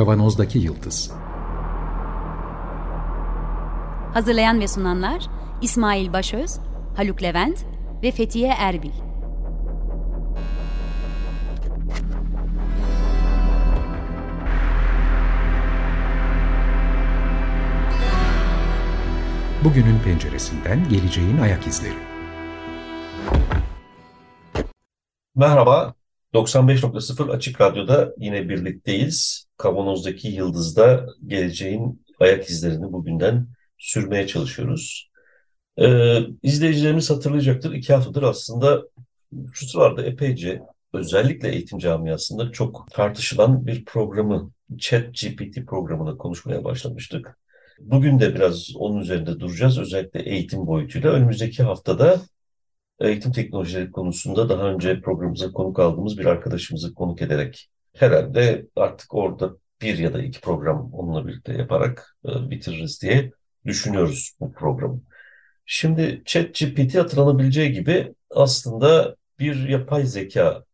Kavanozdaki Yıldız Hazırlayan ve sunanlar İsmail Başöz, Haluk Levent ve Fethiye Erbil. Bugünün penceresinden geleceğin ayak izleri. Merhaba, 95.0 Açık Radyo'da yine birlikteyiz. Kavanoz'daki Yıldız'da geleceğin ayak izlerini bugünden sürmeye çalışıyoruz. Ee, izleyicilerimiz hatırlayacaktır. İki haftadır aslında şu sıralarda epeyce özellikle eğitim camiasında çok tartışılan bir programı, ChatGPT programını konuşmaya başlamıştık. Bugün de biraz onun üzerinde duracağız. Özellikle eğitim boyutuyla. Önümüzdeki haftada eğitim teknolojileri konusunda daha önce programımıza konuk aldığımız bir arkadaşımızı konuk ederek herhalde artık orada bir ya da iki program onunla birlikte yaparak e, bitiririz diye düşünüyoruz bu programı. Şimdi ChatGPT hatırlanabileceği gibi aslında bir yapay zeka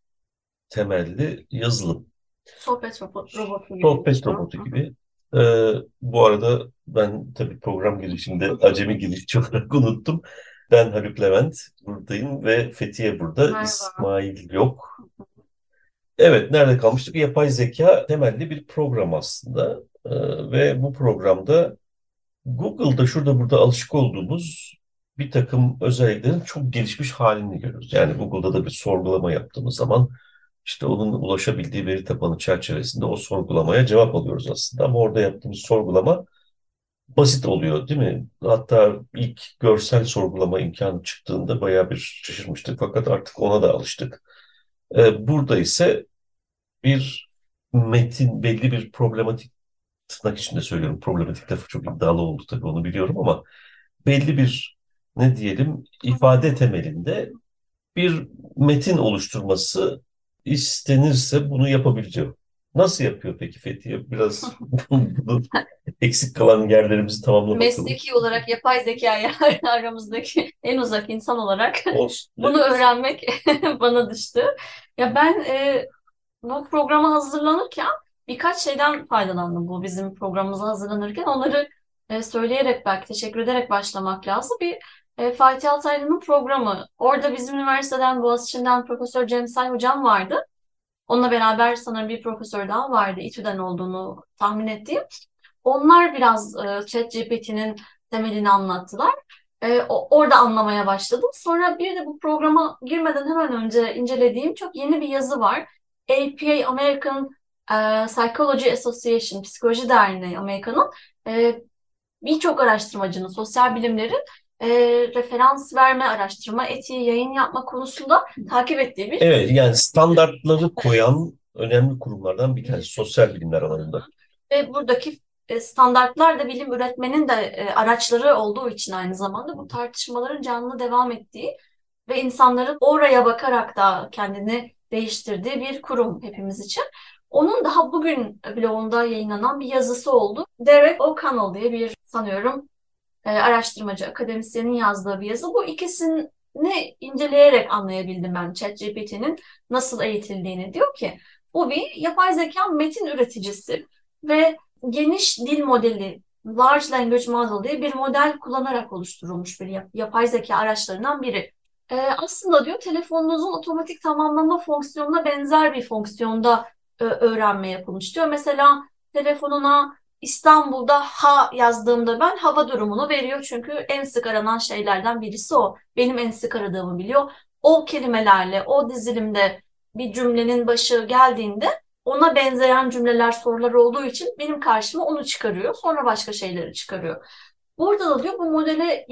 temelli yazılım. Sohbet robotu gibi. Sohbet robotu gibi. Ee, bu arada ben tabii program girişinde acemi girişçi olarak unuttum. Ben Haluk Levent buradayım ve Fethiye burada. Merhaba. İsmail yok. Evet, nerede kalmıştık? Yapay zeka temelli bir program aslında. Ee, ve bu programda Google'da şurada burada alışık olduğumuz bir takım özelliklerin çok gelişmiş halini görüyoruz. Yani Google'da da bir sorgulama yaptığımız zaman işte onun ulaşabildiği veri tabanı çerçevesinde o sorgulamaya cevap alıyoruz aslında. Ama orada yaptığımız sorgulama basit oluyor değil mi? Hatta ilk görsel sorgulama imkanı çıktığında bayağı bir şaşırmıştık. Fakat artık ona da alıştık. Ee, burada ise bir metin, belli bir problematik tırnak içinde söylüyorum. Problematik lafı çok iddialı oldu tabii onu biliyorum ama belli bir ne diyelim ifade temelinde bir metin oluşturması istenirse bunu yapabileceğim. Nasıl yapıyor peki Fethiye? Biraz bunu eksik kalan yerlerimizi tamamlamak Mesleki olarak yapay zekaya aramızdaki en uzak insan olarak olsun. bunu öğrenmek bana düştü. Ya ben e, bu programa hazırlanırken birkaç şeyden faydalandım bu bizim programımıza hazırlanırken. Onları e, söyleyerek belki teşekkür ederek başlamak lazım. Bir e, Fatih Altaylı'nın programı. Orada bizim üniversiteden Boğaziçi'nden Profesör Cemsay hocam vardı. Onunla beraber sanırım bir profesör daha vardı. İTÜ'den olduğunu tahmin ettiğim. Onlar biraz e, ChatGPT'nin temelini anlattılar. E, o- orada anlamaya başladım. Sonra bir de bu programa girmeden hemen önce incelediğim çok yeni bir yazı var. APA American e, Psychology Association, Psikoloji Derneği Amerika'nın e, birçok araştırmacının, sosyal bilimlerin e, referans verme, araştırma etiği, yayın yapma konusunda takip ettiği bir Evet yani standartları koyan önemli kurumlardan bir tanesi sosyal bilimler alanında. Ve buradaki e, standartlar da bilim üretmenin de araçları olduğu için aynı zamanda bu tartışmaların canlı devam ettiği ve insanların oraya bakarak da kendini değiştirdiği bir kurum hepimiz için. Onun daha bugün blogunda yayınlanan bir yazısı oldu. Derek O'Connell diye bir sanıyorum e, araştırmacı, akademisyenin yazdığı bir yazı. Bu ikisini inceleyerek anlayabildim ben ChatGPT'nin nasıl eğitildiğini. Diyor ki bu bir yapay zeka metin üreticisi ve geniş dil modeli, Large Language Model diye bir model kullanarak oluşturulmuş bir yap- yapay zeka araçlarından biri. Ee, aslında diyor telefonunuzun otomatik tamamlama fonksiyonuna benzer bir fonksiyonda e, öğrenme yapılmış diyor. Mesela telefonuna İstanbul'da ha yazdığımda ben hava durumunu veriyor çünkü en sık aranan şeylerden birisi o. Benim en sık aradığımı biliyor. O kelimelerle, o dizilimde bir cümlenin başı geldiğinde ona benzeyen cümleler, sorular olduğu için benim karşıma onu çıkarıyor. Sonra başka şeyleri çıkarıyor. Burada da diyor bu modele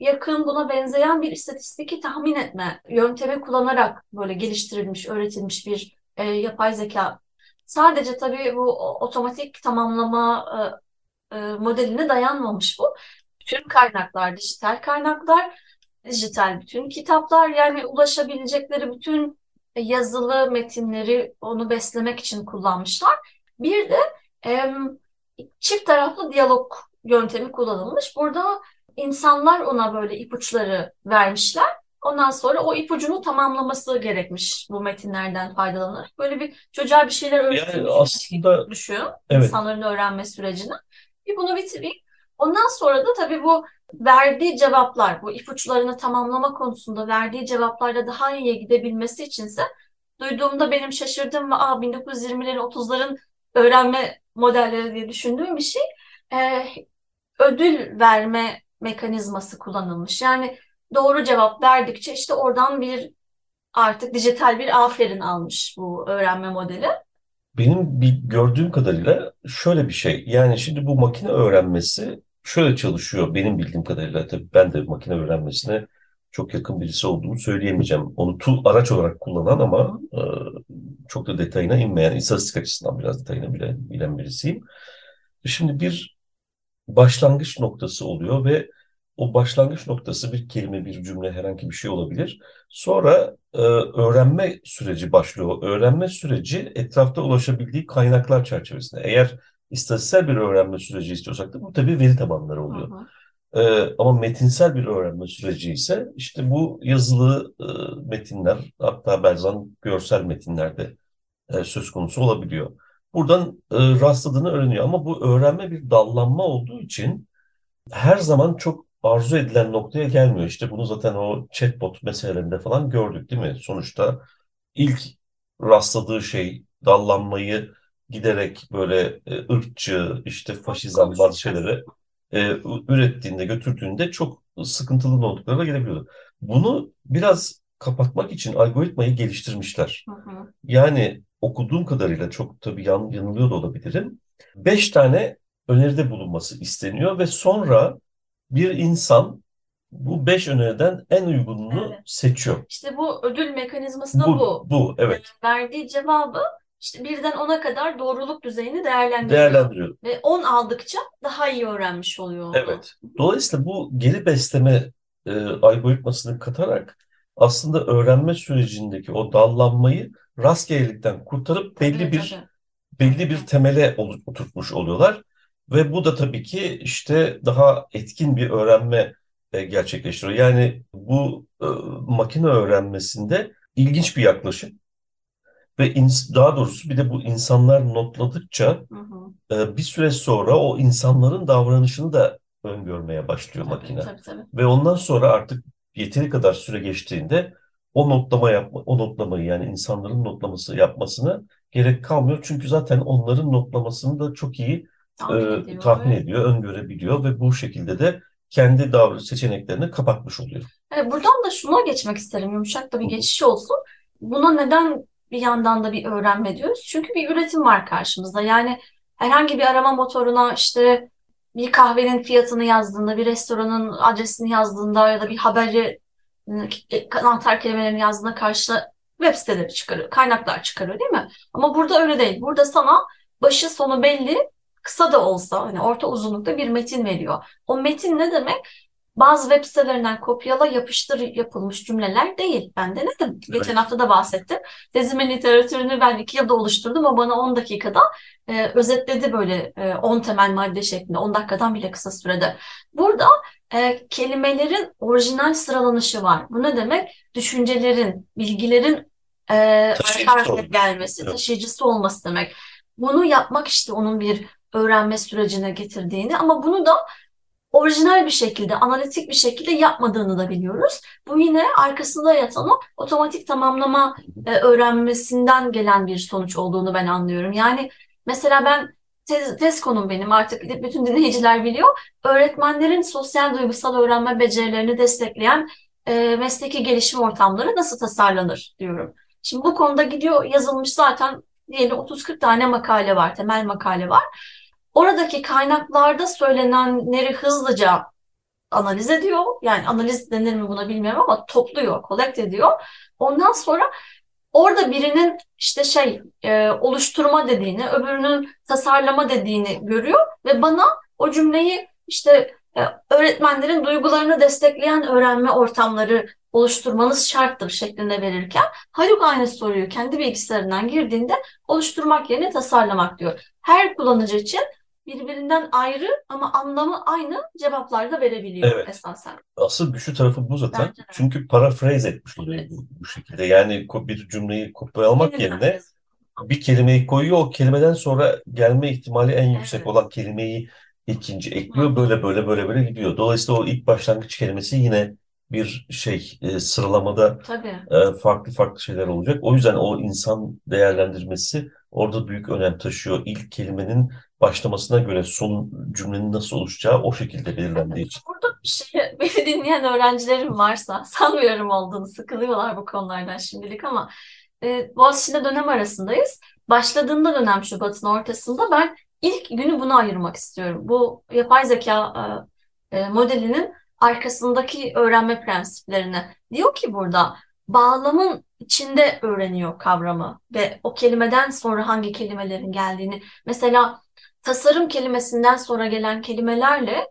yakın, buna benzeyen bir istatistiki tahmin etme yöntemi kullanarak böyle geliştirilmiş, öğretilmiş bir e, yapay zeka. Sadece tabii bu otomatik tamamlama e, e, modeline dayanmamış bu. Bütün kaynaklar, dijital kaynaklar, dijital bütün kitaplar yani ulaşabilecekleri bütün yazılı metinleri onu beslemek için kullanmışlar. Bir de em, çift taraflı diyalog yöntemi kullanılmış. Burada insanlar ona böyle ipuçları vermişler. Ondan sonra o ipucunu tamamlaması gerekmiş bu metinlerden faydalanarak. Böyle bir çocuğa bir şeyler Yani öğrettiğini aslında düşün. evet insanların öğrenme sürecini. Bir bunu bitireyim. Ondan sonra da tabii bu verdiği cevaplar, bu ipuçlarını tamamlama konusunda verdiği cevaplarla daha iyiye gidebilmesi içinse duyduğumda benim şaşırdığım ve Aa, 1920'lerin 30'ların öğrenme modelleri diye düşündüğüm bir şey e, ödül verme mekanizması kullanılmış. Yani doğru cevap verdikçe işte oradan bir artık dijital bir aferin almış bu öğrenme modeli. benim bir gördüğüm kadarıyla şöyle bir şey. Yani şimdi bu makine öğrenmesi şöyle çalışıyor benim bildiğim kadarıyla. Tabii ben de makine öğrenmesine çok yakın birisi olduğumu söyleyemeyeceğim. Onu tool araç olarak kullanan ama e, çok da detayına inmeyen, istatistik açısından biraz detayına bile bilen birisiyim. Şimdi bir başlangıç noktası oluyor ve o başlangıç noktası bir kelime, bir cümle, herhangi bir şey olabilir. Sonra e, öğrenme süreci başlıyor. Öğrenme süreci etrafta ulaşabildiği kaynaklar çerçevesinde. Eğer istatistiksel bir öğrenme süreci istiyorsak da bu tabii veri tabanları oluyor. Ee, ama metinsel bir öğrenme süreci ise işte bu yazılı e, metinler hatta bazen görsel metinlerde e, söz konusu olabiliyor. Buradan e, rastladığını öğreniyor ama bu öğrenme bir dallanma olduğu için her zaman çok arzu edilen noktaya gelmiyor. İşte bunu zaten o chatbot meselelerinde falan gördük değil mi? Sonuçta ilk rastladığı şey dallanmayı giderek böyle e, ırkçı, işte faşizan bazı şeyleri e, ürettiğinde, götürdüğünde çok sıkıntılı noktalara gelebiliyor. Bunu biraz kapatmak için algoritmayı geliştirmişler. Hı hı. Yani okuduğum kadarıyla çok tabii yan, yanılıyor da olabilirim. Beş tane öneride bulunması isteniyor ve sonra bir insan bu beş öneriden en uygununu Evet. seçiyor. İşte bu ödül mekanizması da Bu, bu. bu evet Verdiği cevabı işte birden 10'a kadar doğruluk düzeyini değerlendiriyor. değerlendiriyor. Ve 10 aldıkça daha iyi öğrenmiş oluyor onu. Evet. Dolayısıyla bu geri besleme e, algoritmasını katarak aslında öğrenme sürecindeki o dallanmayı rastgelelikten kurtarıp belli Tabii, bir tabii. belli bir temele oturtmuş oluyorlar. Ve bu da tabii ki işte daha etkin bir öğrenme e, gerçekleştiriyor. Yani bu e, makine öğrenmesinde ilginç bir yaklaşım ve ins- daha doğrusu bir de bu insanlar notladıkça Hı hı. e, bir süre sonra o insanların davranışını da öngörmeye başlıyor Tabii, makine. tabii, tabii. Ve ondan sonra artık yeteri kadar süre geçtiğinde o notlama yapma, o notlamayı yani insanların notlaması yapmasına gerek kalmıyor. Çünkü zaten onların notlamasını da çok iyi Tahmin e, ediyor tahmin ediyor, öngörebiliyor ve bu şekilde de kendi davranış seçeneklerini kapatmış oluyor. Evet, buradan da şuna geçmek isterim. Yumuşak da bir geçiş olsun. Buna neden bir yandan da bir öğrenme diyoruz? Çünkü bir üretim var karşımızda. Yani herhangi bir arama motoruna işte bir kahvenin fiyatını yazdığında, bir restoranın adresini yazdığında ya da bir haberi anahtar kelimelerini yazdığında karşına web siteleri çıkarıyor, kaynaklar çıkarıyor değil mi? Ama burada öyle değil. Burada sana başı sonu belli, kısa da olsa hani orta uzunlukta bir metin veriyor. O metin ne demek? Bazı web sitelerinden kopyala yapıştır yapılmış cümleler değil. Ben denedim. Geçen Evet. hafta da bahsettim. Tezimin literatürünü ben iki yılda oluşturdum. O bana 10 dakikada e, özetledi böyle e, 10 temel madde şeklinde. 10 dakikadan bile kısa sürede. Burada e, kelimelerin orijinal sıralanışı var. Bu ne demek? Düşüncelerin, bilgilerin e, Taşıyıcısı gelmesi, Evet. taşıyıcısı olması demek. Bunu yapmak işte onun bir öğrenme sürecine getirdiğini ama bunu da orijinal bir şekilde, analitik bir şekilde yapmadığını da biliyoruz. Bu yine arkasında yatan o otomatik tamamlama e, öğrenmesinden gelen bir sonuç olduğunu ben anlıyorum. Yani mesela ben tez, tez konum benim artık bütün dinleyiciler biliyor. Öğretmenlerin sosyal duygusal öğrenme becerilerini destekleyen e, mesleki gelişim ortamları nasıl tasarlanır diyorum. Şimdi bu konuda gidiyor yazılmış zaten diyelim 30-40 tane makale var, temel makale var. Oradaki kaynaklarda söylenenleri hızlıca analiz ediyor. Yani analiz denir mi buna bilmiyorum ama topluyor, collect ediyor. Ondan sonra orada birinin işte şey e, oluşturma dediğini, öbürünün tasarlama dediğini görüyor ve bana o cümleyi işte e, öğretmenlerin duygularını destekleyen öğrenme ortamları oluşturmanız şarttır şeklinde verirken Haluk aynı soruyu kendi bilgisayarından girdiğinde oluşturmak yerine tasarlamak diyor. Her kullanıcı için birbirinden ayrı ama anlamı aynı cevaplar da verebiliyor Evet. esasen. Asıl güçlü tarafı bu zaten. Bence de. Çünkü paraphrase etmiş oluyor Evet. bu, bu şekilde. Yani bir cümleyi kopyalamak Yeniden yerine bir kelimeyi koyuyor. O kelimeden sonra gelme ihtimali en yüksek Evet. olan kelimeyi ikinci ekliyor. Böyle böyle böyle böyle gidiyor. Dolayısıyla o ilk başlangıç kelimesi yine bir şey e, sıralamada Tabii. e, farklı farklı şeyler olacak. O yüzden o insan değerlendirmesi orada büyük önem taşıyor. İlk kelimenin başlamasına göre son cümlenin nasıl oluşacağı o şekilde belirlendiği için. Burada bir şey, beni dinleyen öğrencilerim varsa sanmıyorum olduğunu sıkılıyorlar bu konulardan şimdilik ama e, Boğaziçi'nde dönem arasındayız. Başladığında dönem Şubat'ın ortasında ben ilk günü buna ayırmak istiyorum. Bu yapay zeka e, e, modelinin arkasındaki öğrenme prensiplerine. Diyor ki burada bağlamın içinde öğreniyor kavramı ve o kelimeden sonra hangi kelimelerin geldiğini. Mesela tasarım kelimesinden sonra gelen kelimelerle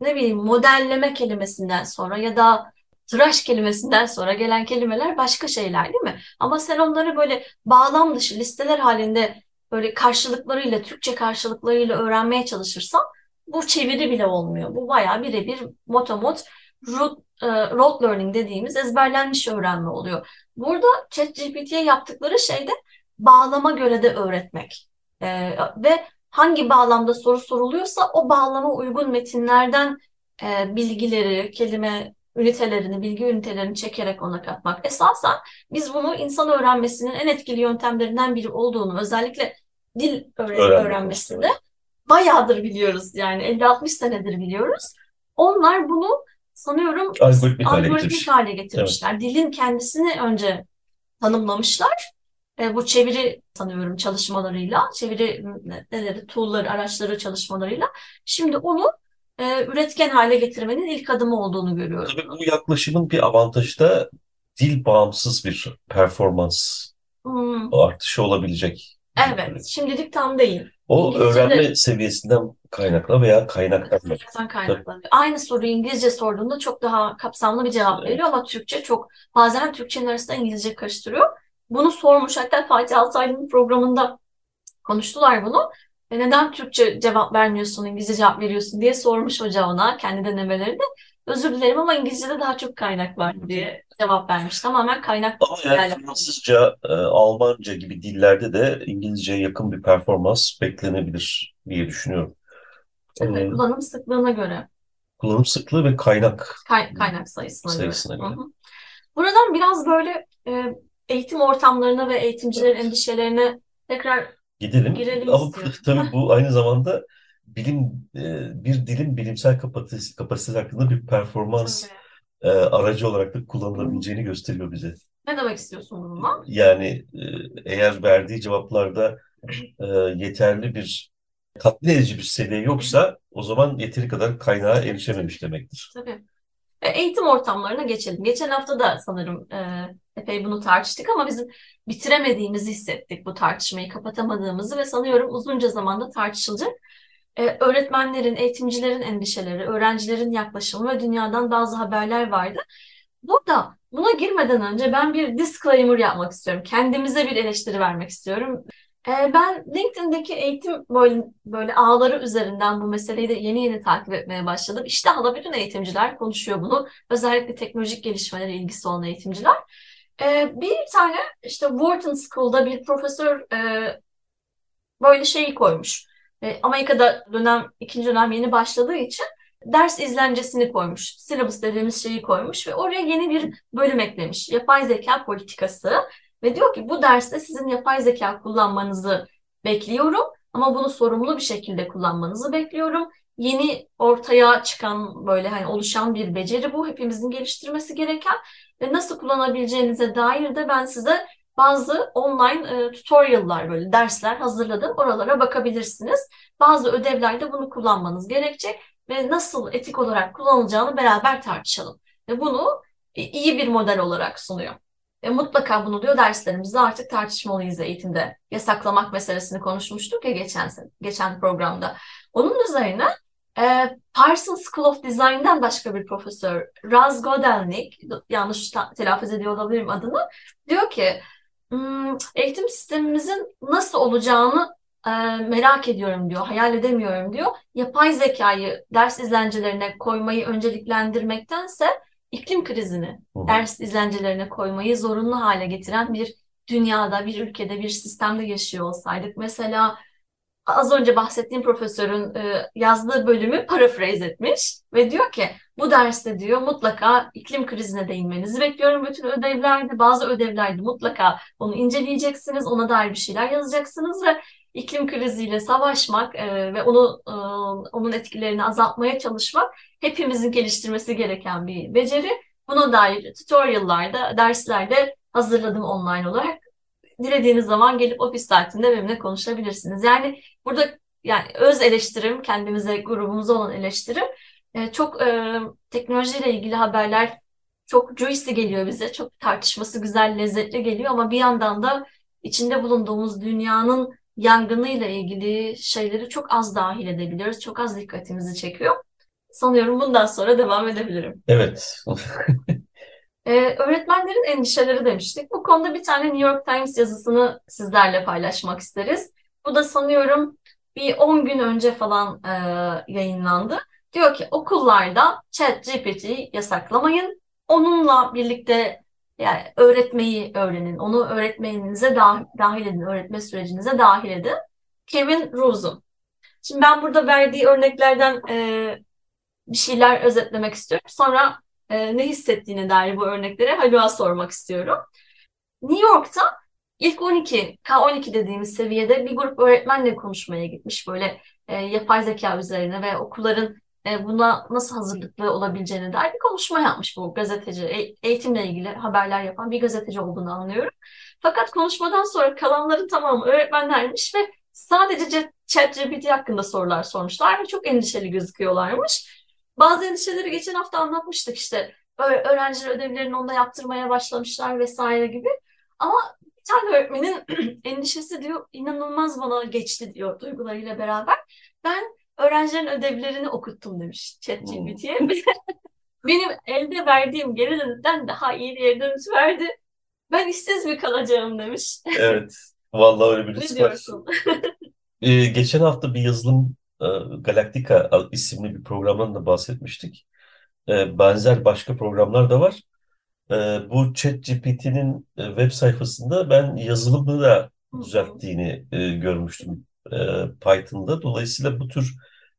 ne bileyim modelleme kelimesinden sonra ya da tıraş kelimesinden sonra gelen kelimeler başka şeyler değil mi? Ama sen onları böyle bağlam dışı listeler halinde böyle karşılıklarıyla, Türkçe karşılıklarıyla öğrenmeye çalışırsan bu çeviri bile olmuyor. Bu bayağı birebir motomot rote, e, rote learning dediğimiz ezberlenmiş öğrenme oluyor. Burada ChatGPT'ye yaptıkları şey de bağlama göre de öğretmek. E, ve hangi bağlamda soru soruluyorsa o bağlama uygun metinlerden e, bilgileri, kelime ünitelerini, bilgi ünitelerini çekerek ona katmak. Esasen biz bunu insan öğrenmesinin en etkili yöntemlerinden biri olduğunu, özellikle dil öğre- Öğrenme öğrenmesinde bayağıdır biliyoruz yani 50-60 senedir biliyoruz. Onlar bunu sanıyorum Algoritmik hale getirmiş. hale getirmişler. Dilin kendisini önce tanımlamışlar. E, bu çeviri sanıyorum çalışmalarıyla, çeviri ne- neleri, tool'ları, araçları çalışmalarıyla. Şimdi onu e, üretken hale getirmenin ilk adımı olduğunu görüyorum. Tabii bu yaklaşımın bir avantajı da dil bağımsız bir performans Hmm, artışı olabilecek. evet, şimdilik tam değil. O İngilizce'de- öğrenme seviyesinden kaynaklı veya kaynaklanıyor. Aynı soruyu İngilizce sorduğunda çok daha kapsamlı bir cevap veriyor ama Türkçe çok bazen Türkçenin arasında İngilizce karıştırıyor. Bunu sormuş hatta Fatih Altaylı'nın programında konuştular bunu. E neden Türkçe cevap vermiyorsun, İngilizce cevap veriyorsun diye sormuş hoca ona kendi denemelerinde. Özür dilerim ama İngilizce'de daha çok kaynak var diye cevap vermiş. Tamamen kaynak Ama yani. Fransızca, e, Almanca gibi dillerde de İngilizceye yakın bir performans beklenebilir diye düşünüyorum. Tabii, E, kullanım sıklığına göre. kullanım sıklığı ve kaynak Kay- kaynak sayısına göre. sayısına göre. Hı hı. Buradan biraz böyle e, eğitim ortamlarına ve eğitimcilerin endişelerine tekrar Gidelim. Girelim Ama istiyorum. tabii bu aynı zamanda bilim e, bir dilin bilimsel kapasitesi, kapasitesi hakkında bir performans e, aracı olarak da kullanılabileceğini gösteriyor bize. ne demek istiyorsun bununla? Yani e, eğer verdiği cevaplarda e, yeterli bir tatmin edici bir seviye yoksa o zaman yeteri kadar kaynağa erişememiş demektir. Tabii. E, Eğitim ortamlarına geçelim. Geçen hafta da sanırım e, epey bunu tartıştık ama bizim bitiremediğimizi hissettik bu tartışmayı, kapatamadığımızı ve sanıyorum uzunca zamanda tartışılacak. E, öğretmenlerin, eğitimcilerin endişeleri, öğrencilerin yaklaşımı ve dünyadan bazı haberler vardı. Burada buna girmeden önce ben bir disclaimer yapmak istiyorum. Kendimize bir eleştiri vermek istiyorum. Ee, Ben LinkedIn'deki eğitim böyle, böyle ağları üzerinden bu meseleyi de yeni yeni takip etmeye başladım. İşte hala bütün eğitimciler konuşuyor bunu. Özellikle teknolojik gelişmelere ilgisi olan eğitimciler. Ee, Bir tane işte Wharton School'da bir profesör e, böyle şeyi koymuş. E, Amerika'da dönem, ikinci dönem yeni başladığı için ders izlencesini koymuş. Syllabus dediğimiz şeyi koymuş ve oraya yeni bir bölüm eklemiş. Yapay zeka politikası. Ve diyor ki bu derste sizin yapay zeka kullanmanızı bekliyorum ama bunu sorumlu bir şekilde kullanmanızı bekliyorum. Yeni ortaya çıkan böyle hani oluşan bir beceri bu. Hepimizin geliştirmesi gereken ve nasıl kullanabileceğinize dair de ben size bazı online e, tutorial'lar böyle dersler hazırladım. Oralara bakabilirsiniz. Bazı ödevlerde bunu kullanmanız gerekecek ve nasıl etik olarak kullanılacağını beraber tartışalım. Ve bunu iyi bir model olarak sunuyor. Ve mutlaka bunu diyor derslerimizde artık tartışmalıyız eğitimde. Yasaklamak meselesini konuşmuştuk ya geçen geçen programda. Onun üzerine e, Parsons School of Design'den başka bir profesör Raz Godelnik, yanlış telaffuz ediyor olabilirim adını, diyor ki "Hmm, eğitim sistemimizin nasıl olacağını e, merak ediyorum diyor, hayal edemiyorum diyor. Yapay zekayı ders izlencelerine koymayı önceliklendirmektense iklim krizini Hı. ders izlencelerine koymayı zorunlu hale getiren bir dünyada, bir ülkede, bir sistemde yaşıyor olsaydık. Mesela az önce bahsettiğim profesörün e, yazdığı bölümü paraphrase etmiş ve diyor ki bu derste diyor mutlaka iklim krizine değinmenizi bekliyorum bütün ödevlerde. Bazı ödevlerde mutlaka onu inceleyeceksiniz, ona dair bir şeyler yazacaksınız ve iklim kriziyle savaşmak e, ve onu e, onun etkilerini azaltmaya çalışmak hepimizin geliştirmesi gereken bir beceri. Buna dair tutorial'larda, derslerde hazırladım online olarak. Dilediğiniz zaman gelip ofis saatinde benimle konuşabilirsiniz. Yani burada yani öz eleştirim, kendimize, grubumuza olan eleştirim e, çok e, teknolojiyle ilgili haberler çok juicy geliyor bize. Çok tartışması güzel, lezzetli geliyor ama bir yandan da içinde bulunduğumuz dünyanın yangınıyla ilgili şeyleri çok az dahil edebiliyoruz. Çok az dikkatimizi çekiyor. Sanıyorum bundan sonra devam edebilirim. Evet. Ee, öğretmenlerin endişeleri demiştik. Bu konuda bir tane New York Times yazısını sizlerle paylaşmak isteriz. Bu da sanıyorum bir 10 gün önce falan e, yayınlandı. Diyor ki okullarda ChatGPT'yi yasaklamayın. Onunla birlikte yani öğretmeyi öğrenin. Onu öğretmeninize dahil, edin, öğretme sürecinize dahil edin. Kevin Rose'un. Şimdi ben burada verdiği örneklerden e, bir şeyler özetlemek istiyorum. Sonra e, ne hissettiğine dair bu örneklere Haluk'a sormak istiyorum. New York'ta ilk 12, K12 dediğimiz seviyede bir grup öğretmenle konuşmaya gitmiş böyle e, yapay zeka üzerine ve okulların e, buna nasıl hazırlıklı olabileceğine dair bir konuşma yapmış bu gazeteci. E, eğitimle ilgili haberler yapan bir gazeteci olduğunu anlıyorum. Fakat konuşmadan sonra kalanların tamamı öğretmenlermiş ve sadece ChatGPT hakkında sorular sormuşlar ve çok endişeli gözüküyorlarmış. Bazı endişeleri geçen hafta anlatmıştık işte. Öğrenciler ödevlerini onda yaptırmaya başlamışlar vesaire gibi. Ama bir tane öğretmenin endişesi diyor inanılmaz bana geçti diyor duygularıyla beraber. Ben öğrencilerin ödevlerini okuttum demiş ChatGPT'ye. Benim elde verdiğim geri dönütten daha iyi bir dönüş verdi. Ben işsiz mi kalacağım demiş. Evet. Vallahi öyle bir risk var. Ee, geçen hafta bir yazılım e, Galactica isimli bir programdan da bahsetmiştik. E, benzer başka programlar da var. E, bu ChatGPT'nin e, web sayfasında ben yazılımı da düzelttiğini e, görmüştüm Python'da. Dolayısıyla bu tür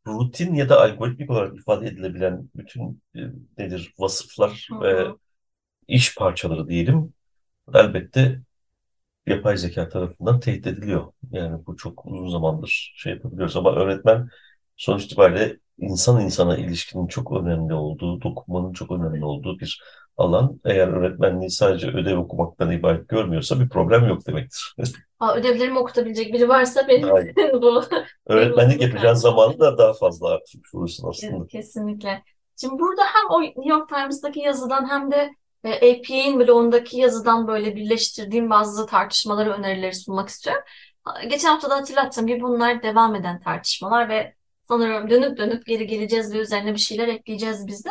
rutin ya da algoritmik olarak ifade edilebilen bütün e, nedir vasıflar Hı ve hı. iş parçaları diyelim elbette yapay zeka tarafından tehdit ediliyor. Yani bu çok uzun zamandır şey yapabiliyoruz ama öğretmen sonuç itibariyle insan insana ilişkinin çok önemli olduğu, dokunmanın çok önemli olduğu bir alan. Eğer öğretmenliği sadece ödev okumaktan ibaret görmüyorsa bir problem yok demektir. Aa, ödevlerimi okutabilecek biri varsa benim Aynen. bu. Öğretmenlik yapacağın zamanı da daha fazla artırmış olursun aslında. Kesinlikle. Şimdi burada hem o New York Times'daki yazıdan hem de e, APA'in blogundaki yazıdan böyle birleştirdiğim bazı tartışmaları, önerileri sunmak istiyorum. Geçen hafta da hatırlattığım gibi bunlar devam eden tartışmalar ve sanıyorum dönüp dönüp geri geleceğiz ve üzerine bir şeyler ekleyeceğiz biz de.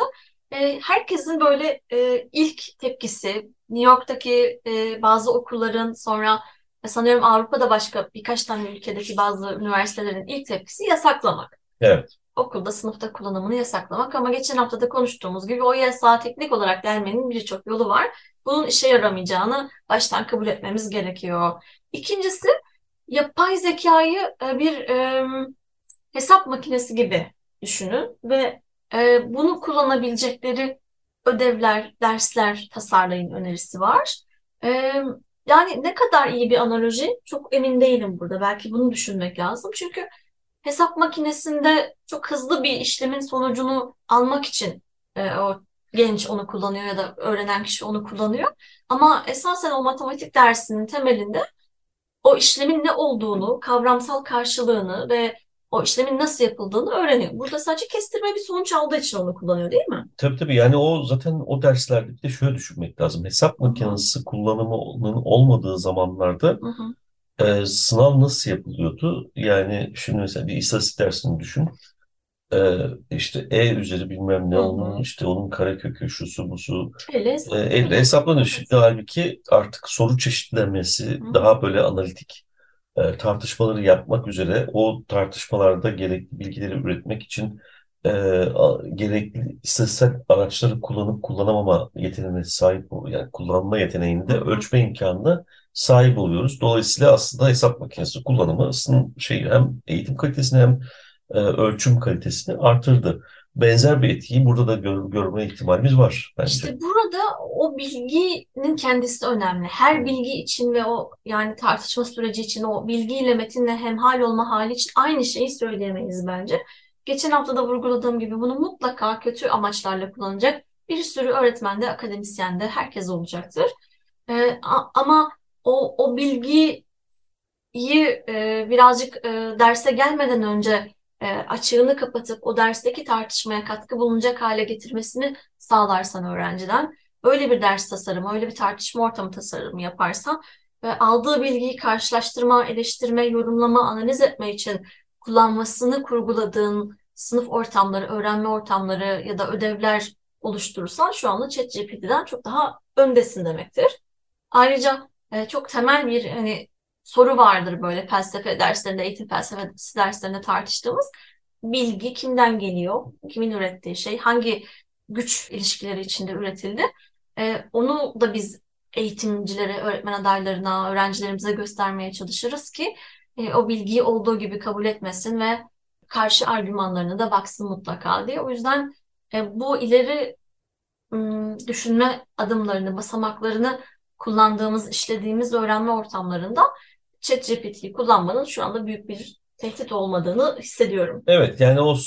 E, herkesin böyle e, ilk tepkisi New York'taki e, bazı okulların sonra sanıyorum Avrupa'da başka birkaç tane ülkedeki bazı üniversitelerin ilk tepkisi yasaklamak Evet. okulda sınıfta kullanımını yasaklamak ama geçen hafta da konuştuğumuz gibi o yasağı teknik olarak delmenin birçok yolu var. Bunun işe yaramayacağını baştan kabul etmemiz gerekiyor. İkincisi yapay zekayı e, bir e, hesap makinesi gibi düşünün ve e, bunu kullanabilecekleri ödevler, dersler tasarlayın önerisi var. E, yani ne kadar iyi bir analoji çok emin değilim burada. Belki bunu düşünmek lazım. Çünkü hesap makinesinde çok hızlı bir işlemin sonucunu almak için e, o genç onu kullanıyor ya da öğrenen kişi onu kullanıyor. Ama esasen o matematik dersinin temelinde o işlemin ne olduğunu, kavramsal karşılığını ve o işlemin nasıl yapıldığını öğreniyor. Burada sadece kestirme bir sonuç aldığı için onu kullanıyor değil mi? Tabii tabii yani o zaten o derslerde bir de şöyle düşünmek lazım. Hesap makinesi kullanımının olmadığı zamanlarda Hı hı. Ee, sınav nasıl yapılıyordu? Yani şimdi mesela bir istatistik dersini düşün. Ee, işte E üzeri bilmem ne Hı hı. onun işte onun karekökü şusu busu Elle e, elle hesaplanıyor. Şimdi halbuki artık soru çeşitlenmesi Hı hı. daha böyle analitik e, tartışmaları yapmak üzere o tartışmalarda gerekli bilgileri üretmek için e, gerekli istatistiksel araçları kullanıp kullanamama yeteneğine sahip yani kullanma yeteneğinde ölçme imkanına sahip oluyoruz. Dolayısıyla aslında hesap makinesi kullanımı şey hem eğitim kalitesini hem e, ölçüm kalitesini artırdı. Benzer bir etkiyi burada da gör, görme ihtimalimiz var bence. İşte burada o bilginin kendisi önemli. Her bilgi için ve o yani tartışma süreci için o bilgiyle metinle hemhal olma hali için aynı şeyi söyleyemeyiz bence. Geçen hafta da vurguladığım gibi bunu mutlaka kötü amaçlarla kullanacak bir sürü öğretmen de, akademisyen de herkes olacaktır. Ee, ama o, o bilgiyi e, birazcık e, derse gelmeden önce açığını kapatıp o dersteki tartışmaya katkı bulunacak hale getirmesini sağlarsan öğrenciden, öyle bir ders tasarımı, öyle bir tartışma ortamı tasarımı yaparsan ve aldığı bilgiyi karşılaştırma, eleştirme, yorumlama, analiz etme için kullanmasını kurguladığın sınıf ortamları, öğrenme ortamları ya da ödevler oluşturursan şu anda ChatGPT'den çok daha öndesin demektir. Ayrıca e, çok temel bir hani soru vardır böyle felsefe derslerinde, eğitim felsefesi derslerinde tartıştığımız. Bilgi kimden geliyor? Kimin ürettiği şey? Hangi güç ilişkileri içinde üretildi? E, onu da biz eğitimcilere, öğretmen adaylarına, öğrencilerimize göstermeye çalışırız ki e, o bilgiyi olduğu gibi kabul etmesin ve karşı argümanlarına da baksın mutlaka diye. O yüzden e, bu ileri düşünme adımlarını, basamaklarını kullandığımız, işlediğimiz öğrenme ortamlarında ChatGPT'yi kullanmanın şu anda büyük bir tehdit olmadığını hissediyorum. Evet yani o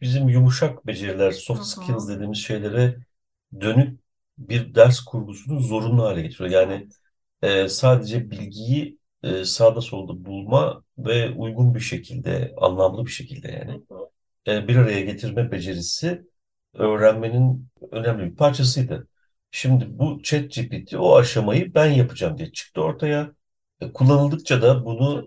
bizim yumuşak beceriler, soft skills dediğimiz şeylere dönük bir ders kurgusunu zorunlu hale getiriyor. Yani e, sadece bilgiyi e, sağda solda bulma ve uygun bir şekilde, anlamlı bir şekilde yani e, bir araya getirme becerisi öğrenmenin önemli bir parçasıydı. Şimdi bu ChatGPT o aşamayı ben yapacağım diye çıktı ortaya. E, kullanıldıkça da bunu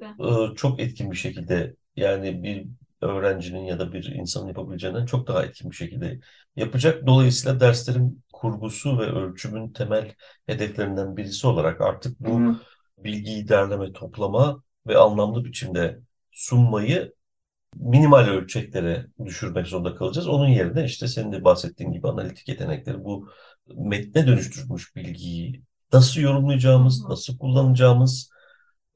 e, çok etkin bir şekilde yani bir öğrencinin ya da bir insanın yapabileceğinden çok daha etkin bir şekilde yapacak. Dolayısıyla derslerin kurgusu ve ölçümün temel hedeflerinden birisi olarak artık bu Hı. bilgiyi derleme, toplama ve anlamlı biçimde sunmayı minimal ölçeklere düşürmek zorunda kalacağız. Onun yerine işte senin de bahsettiğin gibi analitik yetenekleri bu metne dönüştürmüş bilgiyi nasıl yorumlayacağımız, nasıl kullanacağımız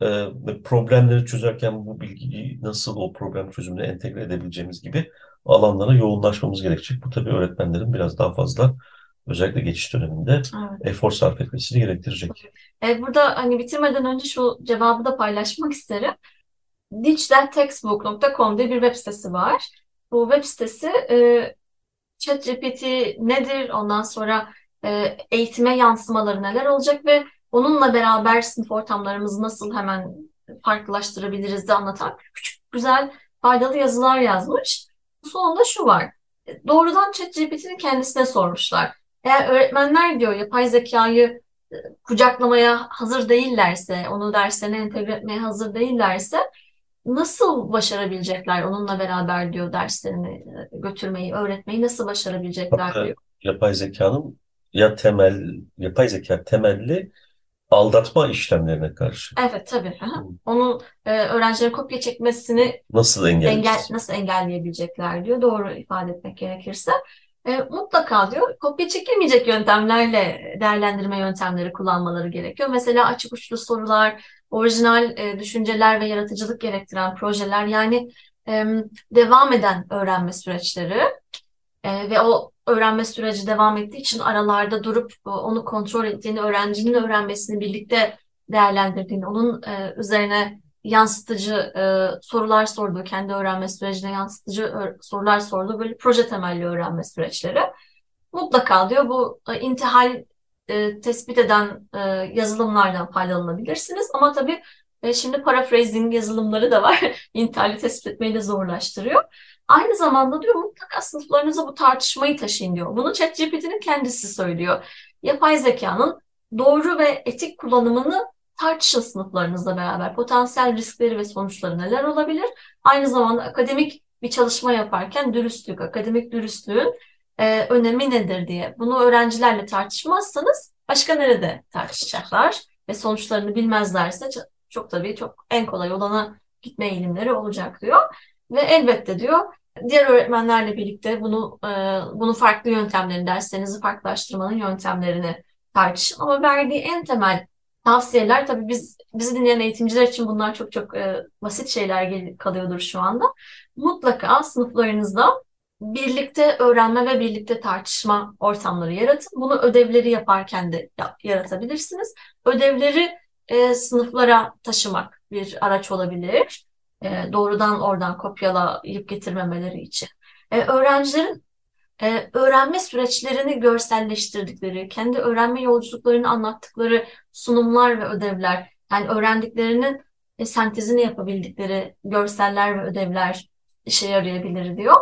e, problemleri çözerken bu bilgiyi nasıl o problem çözümüne entegre edebileceğimiz gibi alanlara yoğunlaşmamız gerekecek. Bu tabii öğretmenlerin biraz daha fazla özellikle geçiş döneminde evet. efor sarf etmesini gerektirecek. E, burada hani bitirmeden önce şu cevabı da paylaşmak isterim. digitaltextbook.com diye bir web sitesi var. Bu web sitesi e, ChatGPT nedir? Ondan sonra e, eğitime yansımaları neler olacak ve onunla beraber sınıf ortamlarımızı nasıl hemen farklılaştırabiliriz de anlatan küçük güzel faydalı yazılar yazmış. Sonunda şu var. Doğrudan ChatGPT'nin kendisine sormuşlar. Eğer öğretmenler diyor yapay zekayı e, kucaklamaya hazır değillerse, onu derslerine entegre etmeye hazır değillerse nasıl başarabilecekler onunla beraber diyor derslerini e, götürmeyi, öğretmeyi nasıl başarabilecekler diyor. Yapay zekanın ya temel yapay zeka temelli aldatma işlemlerine karşı. Evet tabii. Aha. Onun e, öğrencilerin kopya çekmesini nasıl engel nasıl engelleyebilecekler diyor. Doğru ifade etmek gerekirse. E, mutlaka diyor kopya çekemeyecek yöntemlerle değerlendirme yöntemleri kullanmaları gerekiyor. Mesela açık uçlu sorular, orijinal e, düşünceler ve yaratıcılık gerektiren projeler yani e, devam eden öğrenme süreçleri e, ve o öğrenme süreci devam ettiği için aralarda durup e, onu kontrol ettiğini, öğrencinin öğrenmesini birlikte değerlendirdiğini, onun e, üzerine yansıtıcı e, sorular sorduğu, kendi öğrenme sürecine yansıtıcı sorular sorduğu böyle proje temelli öğrenme süreçleri. Mutlaka diyor bu e, intihal e, tespit eden e, yazılımlardan faydalanabilirsiniz. Ama tabii e, şimdi paraphrasing yazılımları da var. intihali tespit etmeyi de zorlaştırıyor. Aynı zamanda diyor mutlaka sınıflarınıza bu tartışmayı taşıyın diyor. Bunu ChatGPT'nin kendisi söylüyor. Yapay zekanın doğru ve etik kullanımını tartışın sınıflarınızla beraber. Potansiyel riskleri ve sonuçları neler olabilir? Aynı zamanda akademik bir çalışma yaparken dürüstlük, akademik dürüstlüğün e, önemi nedir diye. Bunu öğrencilerle tartışmazsanız başka nerede tartışacaklar ve sonuçlarını bilmezlerse çok tabii çok en kolay olana gitme eğilimleri olacak diyor. Ve elbette diyor diğer öğretmenlerle birlikte bunu e, bunu farklı yöntemlerini, derslerinizi farklılaştırmanın yöntemlerini tartışın. Ama verdiği en temel tavsiyeler tabii biz bizi dinleyen eğitimciler için bunlar çok çok e, basit şeyler kalıyordur şu anda. Mutlaka sınıflarınızda birlikte öğrenme ve birlikte tartışma ortamları yaratın. Bunu ödevleri yaparken de ya- yaratabilirsiniz. Ödevleri e, sınıflara taşımak bir araç olabilir. E, doğrudan oradan kopyalayıp getirmemeleri için. E, öğrencilerin e, öğrenme süreçlerini görselleştirdikleri, kendi öğrenme yolculuklarını anlattıkları sunumlar ve ödevler, yani öğrendiklerinin e, sentezini yapabildikleri görseller ve ödevler işe yarayabilir diyor.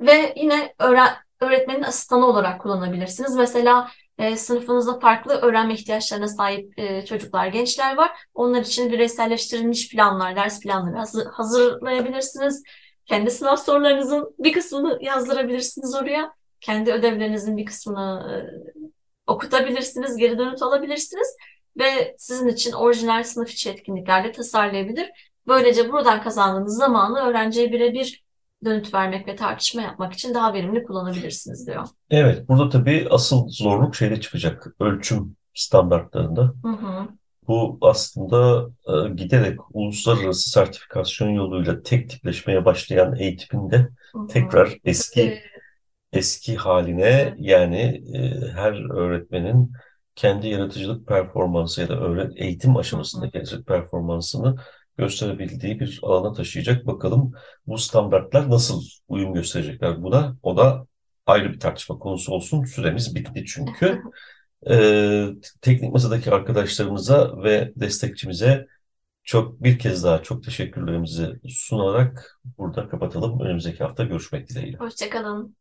Ve yine öğren öğretmenin asistanı olarak kullanabilirsiniz. Mesela e, sınıfınızda farklı öğrenme ihtiyaçlarına sahip e, çocuklar, gençler var. Onlar için bireyselleştirilmiş planlar, ders planları hazır, hazırlayabilirsiniz. Kendi sınav sorularınızın bir kısmını yazdırabilirsiniz oraya. Kendi ödevlerinizin bir kısmını e, okutabilirsiniz, geri dönüt alabilirsiniz ve sizin için orijinal sınıf içi etkinliklerle tasarlayabilir. Böylece buradan kazandığınız zamanı öğrenciye birebir dönüt vermek ve tartışma yapmak için daha verimli kullanabilirsiniz diyor. Evet, burada tabii asıl zorluk şeyde çıkacak. Ölçüm standartlarında. Hı hı. Bu aslında e, giderek uluslararası sertifikasyon yoluyla tek tipleşmeye başlayan eğitimin de Hı hı. tekrar eski eski haline Evet. yani e, her öğretmenin kendi yaratıcılık performansı ya da öğret eğitim aşamasındaki yaratıcılık performansını gösterebildiği bir alana taşıyacak. Bakalım bu standartlar nasıl uyum gösterecekler buna? O da ayrı bir tartışma konusu olsun. Süremiz bitti çünkü. Ee, teknik masadaki arkadaşlarımıza ve destekçimize çok bir kez daha çok teşekkürlerimizi sunarak burada kapatalım. Önümüzdeki hafta görüşmek dileğiyle. Hoşçakalın.